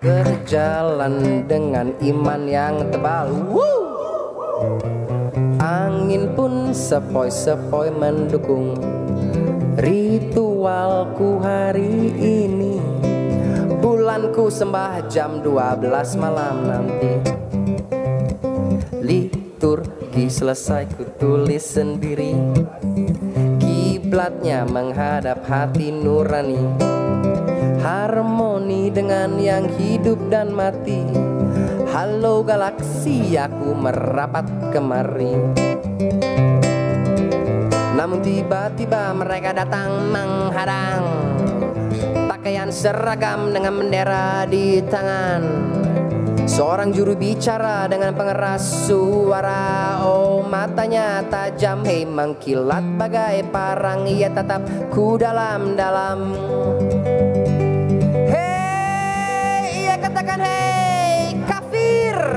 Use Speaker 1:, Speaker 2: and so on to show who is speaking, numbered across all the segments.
Speaker 1: berjalan dengan iman yang tebal. Woo! Angin pun sepoi-sepoi mendukung ritualku hari ini. Bulanku sembah jam 12 malam nanti. Liturgi selesai ku tulis sendiri. Kiblatnya menghadap hati nurani harmoni dengan yang hidup dan mati. Halo galaksi aku merapat kemari. Namun tiba-tiba mereka datang menghadang Pakaian seragam dengan bendera di tangan. Seorang juru bicara dengan pengeras suara Oh matanya tajam Hei mengkilat bagai parang Ia tetap ku dalam-dalam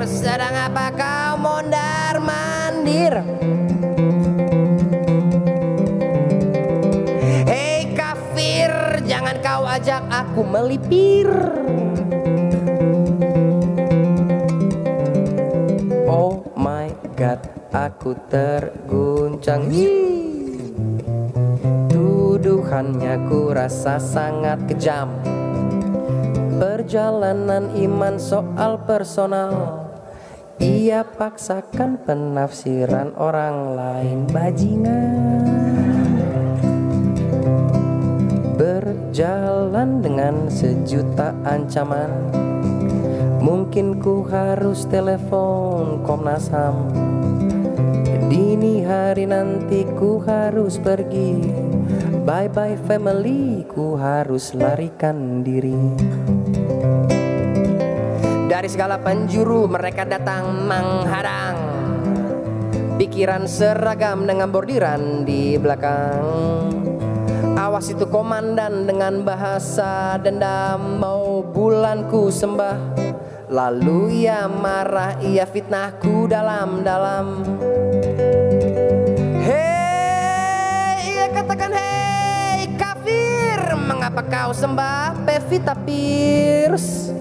Speaker 1: Sedang apa kau mondar mandir? Hei kafir Jangan kau ajak aku melipir. Oh my god Aku terguncang. Tuduhannya ku rasa sangat kejam. Perjalanan iman soal personal Ia paksakan penafsiran orang lain bajingan. Berjalan dengan sejuta ancaman. Mungkin ku harus telepon Komnas HAM. Dini hari nanti ku harus pergi. Bye bye family ku harus larikan diri dari segala penjuru mereka datang menghadang Pikiran seragam dengan bordiran di belakang. Awas itu komandan dengan bahasa dendam. Mau bulanku sembah Lalu ia marah, ia fitnahku dalam-dalam. Hei, ia katakan hei kafir Mengapa kau sembah Pevita Pierce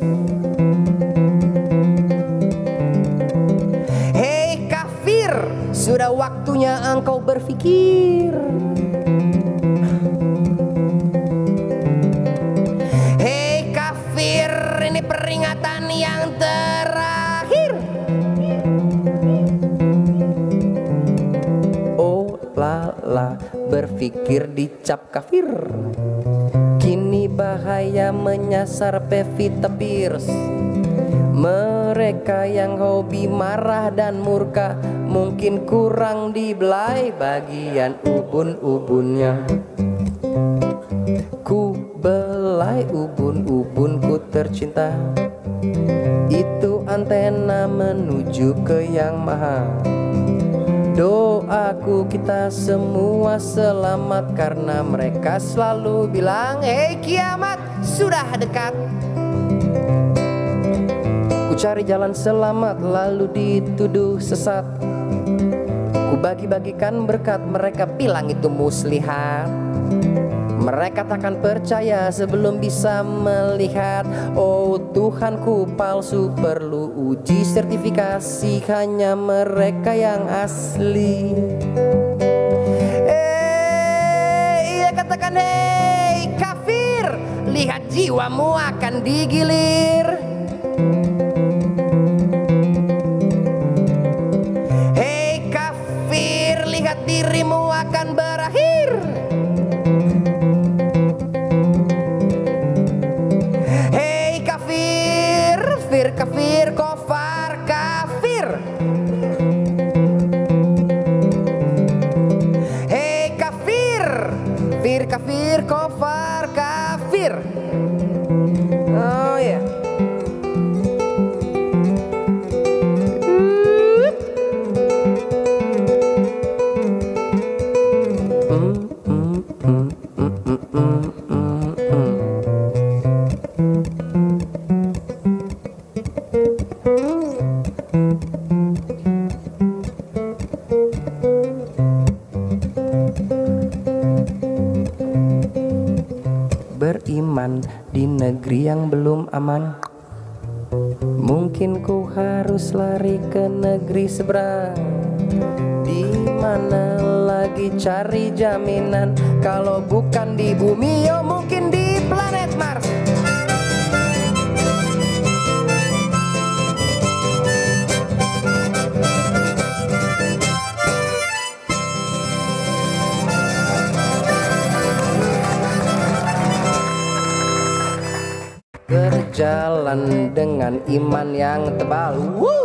Speaker 1: Sudah waktunya engkau berpikir. Hei kafir Ini peringatan yang terakhir. Oh lala Berpikir dicap kafir. Kini bahaya menyasar Pevita Pierce mereka yang hobi marah dan murka Mungkin kurang dibelai bagian ubun-ubunnya. Ku belai ubun-ubunku tercinta. Itu antena menuju ke yang maha. Doaku kita semua selamat Karena mereka selalu bilang Hei kiamat sudah dekat. Ku cari jalan selamat lalu dituduh sesat Ku bagi-bagikan berkat mereka bilang itu muslihat. Mereka takkan percaya sebelum bisa melihat. Oh Tuhanku palsu perlu uji sertifikasi. Hanya mereka yang asli. Eh, iya katakan hei kafir! Lihat jiwamu akan digilir dirimu akan berakhir Beriman di negeri yang belum aman. Mungkin ku harus lari ke negeri seberang. Jaminan. Kalau bukan di bumi, yo mungkin di planet Mars. Berjalan dengan iman yang tebal. Woo!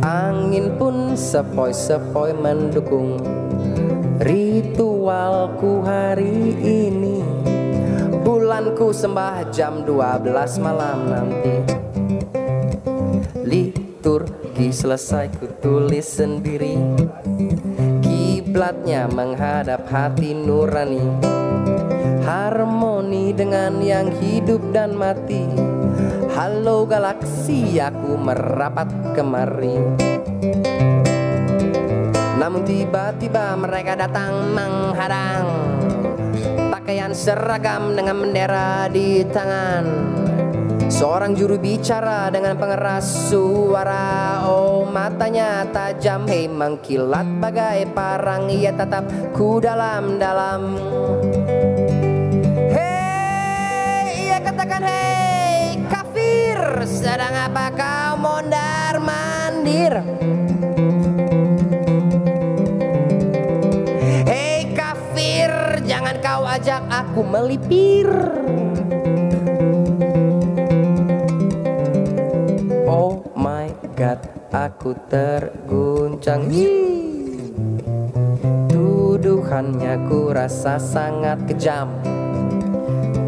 Speaker 1: Angin pun sepoi-sepoi mendukung Ritualku hari ini Bulanku sembah jam 12 malam nanti. Liturgi selesai ku tulis sendiri. Kiblatnya menghadap hati nurani. Harmoni dengan yang hidup dan mati. Halo galaksi aku merapat kemari Namun tiba-tiba mereka datang menghadang Pakaian seragam dengan bendera di tangan. Seorang juru bicara dengan pengeras suara Oh matanya tajam. Hei mengkilat bagai parang Ia tatap ku dalam-dalam Hei ia katakan hei kafir Sedang apa kau mondar mandir kau ajak aku melipir. Oh my god, aku terguncang. Tuduhannya ku rasa sangat kejam.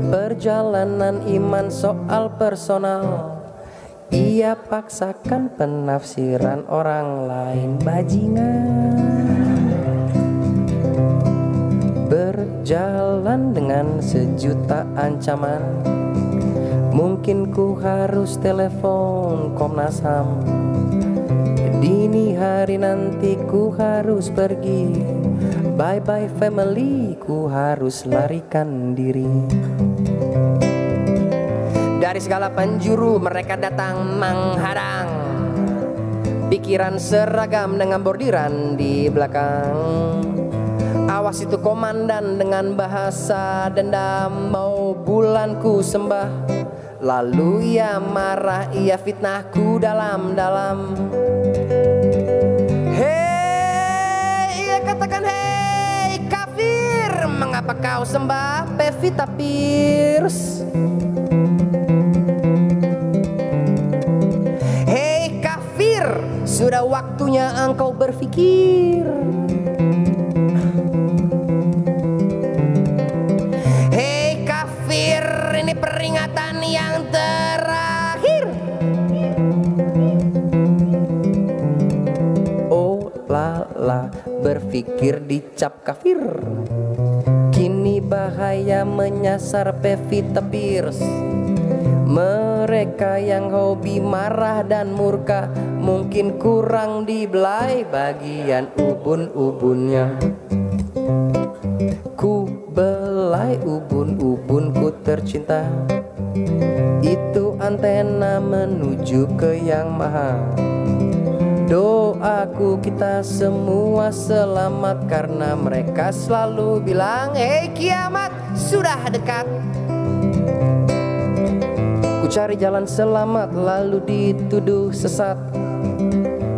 Speaker 1: Perjalanan iman soal personal. Ia paksakan penafsiran orang lain bajingan Berjalan dengan sejuta ancaman. Mungkin ku harus telepon Komnas HAM. Dini hari nanti ku harus pergi. Bye bye family ku harus larikan diri. Dari segala penjuru mereka datang menghadang Pikiran seragam dengan bordiran di belakang Awas itu komandan dengan bahasa dendam. Mau bulanku sembah. Lalu ia marah, ia fitnahku dalam-dalam. Hei, ia katakan hei kafir Mengapa kau sembah Pevita Hei kafir Sudah waktunya engkau berpikir Ini peringatan yang terakhir. Oh lala berpikir dicap kafir. Kini bahaya menyasar Pevita Pierce Mereka yang hobi marah dan murka Mungkin kurang dibelai bagian ubun-ubunnya tercinta. Itu antena menuju ke yang maha. Doaku kita semua selamat Karena mereka selalu bilang Hei kiamat sudah dekat. Ku cari jalan selamat lalu dituduh sesat.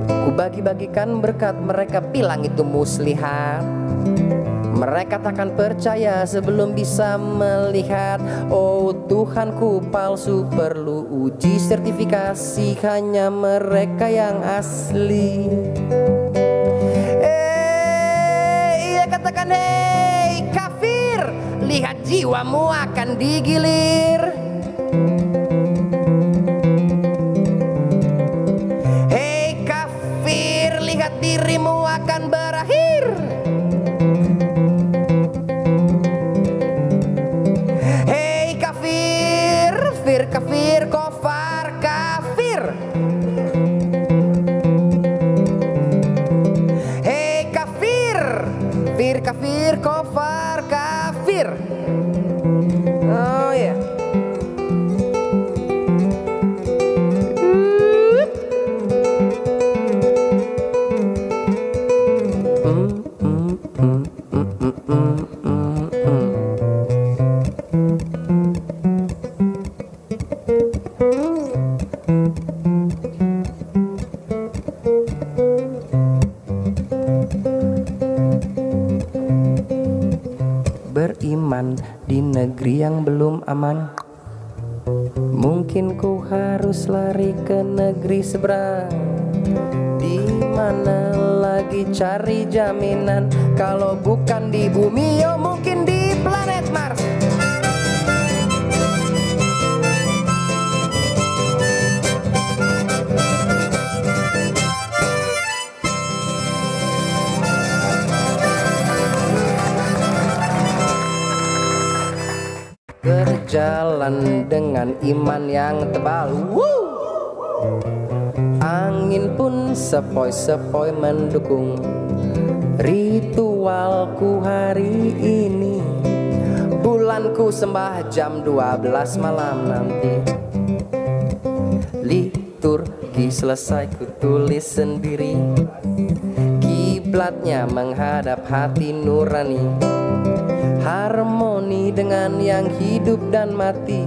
Speaker 1: Ku bagi-bagikan berkat mereka bilang itu muslihat mereka takkan percaya sebelum bisa melihat Oh Tuhanku palsu perlu uji sertifikasi Hanya mereka yang asli. Eh, ia katakan hei kafir Lihat jiwamu akan digilir aman di negeri yang belum aman. Mungkin ku harus lari ke negeri seberang. Di mana lagi cari jaminan? Kalau bukan di bumi, yo mungkin di planet Mars. Berjalan dengan iman yang tebal. Woo! Angin pun sepoi-sepoi mendukung Ritualku hari ini. Bulanku sembah jam 12 malam nanti. Liturgi selesai ku tulis sendiri. Kiblatnya menghadap hati nurani Harmoni dengan yang hidup dan mati.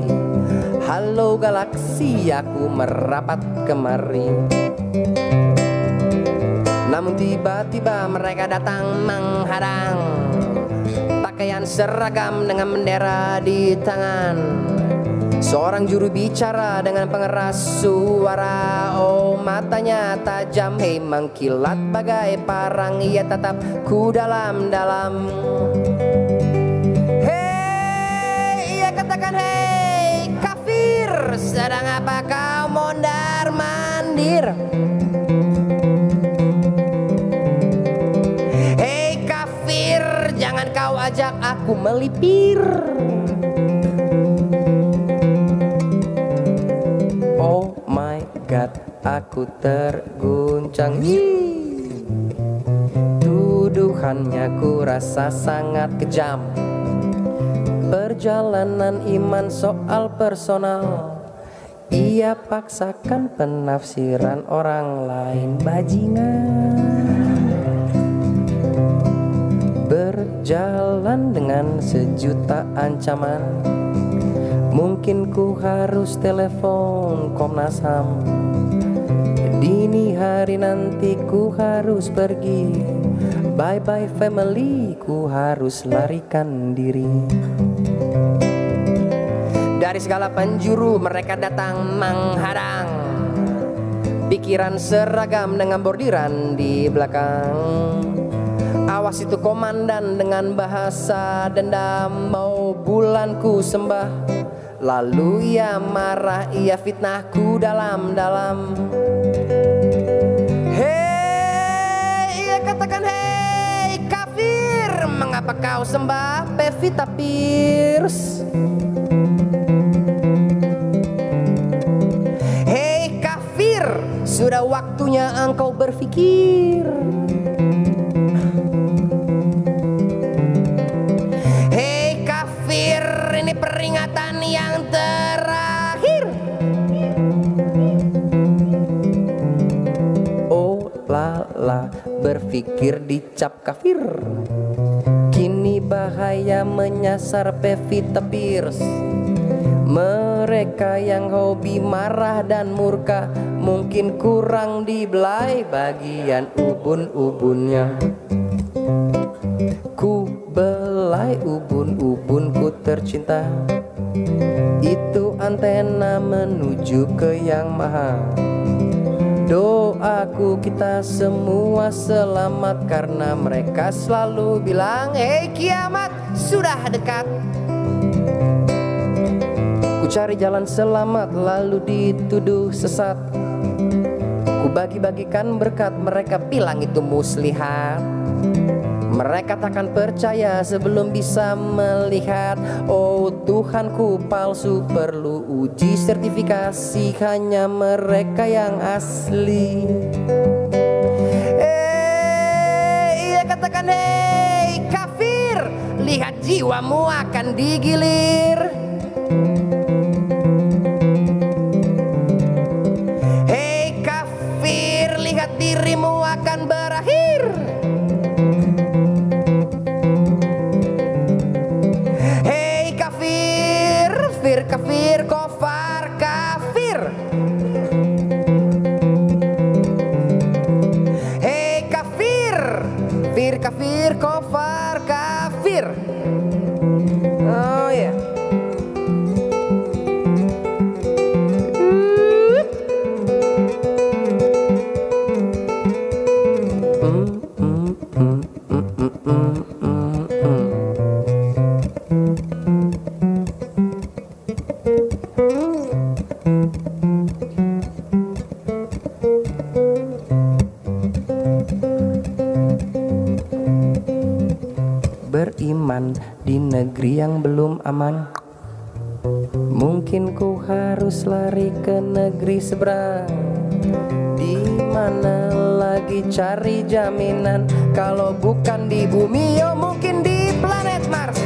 Speaker 1: Halo galaksi aku merapat kemari. Namun tiba-tiba mereka datang menghadang Pakaian seragam dengan bendera di tangan. Seorang juru bicara dengan pengeras suara. Oh matanya tajam. Hei mengkilat bagai parang. Ia tetap ku dalam-dalam Sedang apa kau mondar mandir? Hei kafir Jangan kau ajak aku melipir. Oh my god Aku terguncang. Tuduhannya ku rasa sangat kejam. Perjalanan iman soal personal Ia paksakan penafsiran orang lain bajingan. Berjalan dengan sejuta ancaman. Mungkin ku harus telepon Komnas HAM. Dini hari nanti ku harus pergi. Bye bye family ku harus larikan diri dari segala penjuru mereka datang menghadang Pikiran seragam dengan bordiran di belakang. Awas itu komandan dengan bahasa dendam. Mau bulanku sembah Lalu ia marah, ia fitnahku dalam-dalam. Hei, ia katakan hei kafir Mengapa kau sembah Pevita Pierce Sudah waktunya engkau berpikir Hei kafir Ini peringatan yang terakhir. Oh lala Berpikir dicap kafir. Kini bahaya menyasar Pevita Pierce mereka yang hobi marah dan murka Mungkin kurang dibelai bagian ubun-ubunnya. Ku belai ubun-ubunku tercinta. Itu antena menuju ke yang maha. Doaku kita semua selamat Karena mereka selalu bilang Hei kiamat sudah dekat. Ku cari jalan selamat lalu dituduh sesat Ku bagi-bagikan berkat mereka bilang itu muslihat. Mereka takkan percaya sebelum bisa melihat. Oh Tuhanku palsu perlu uji sertifikasi. Hanya mereka yang asli. Eh, iya katakan hei kafir Lihat jiwamu akan digilir kofar kafir yang belum aman. Mungkin ku harus lari ke negeri seberang. Di mana lagi cari jaminan? Kalau bukan di bumi, yo mungkin di planet Mars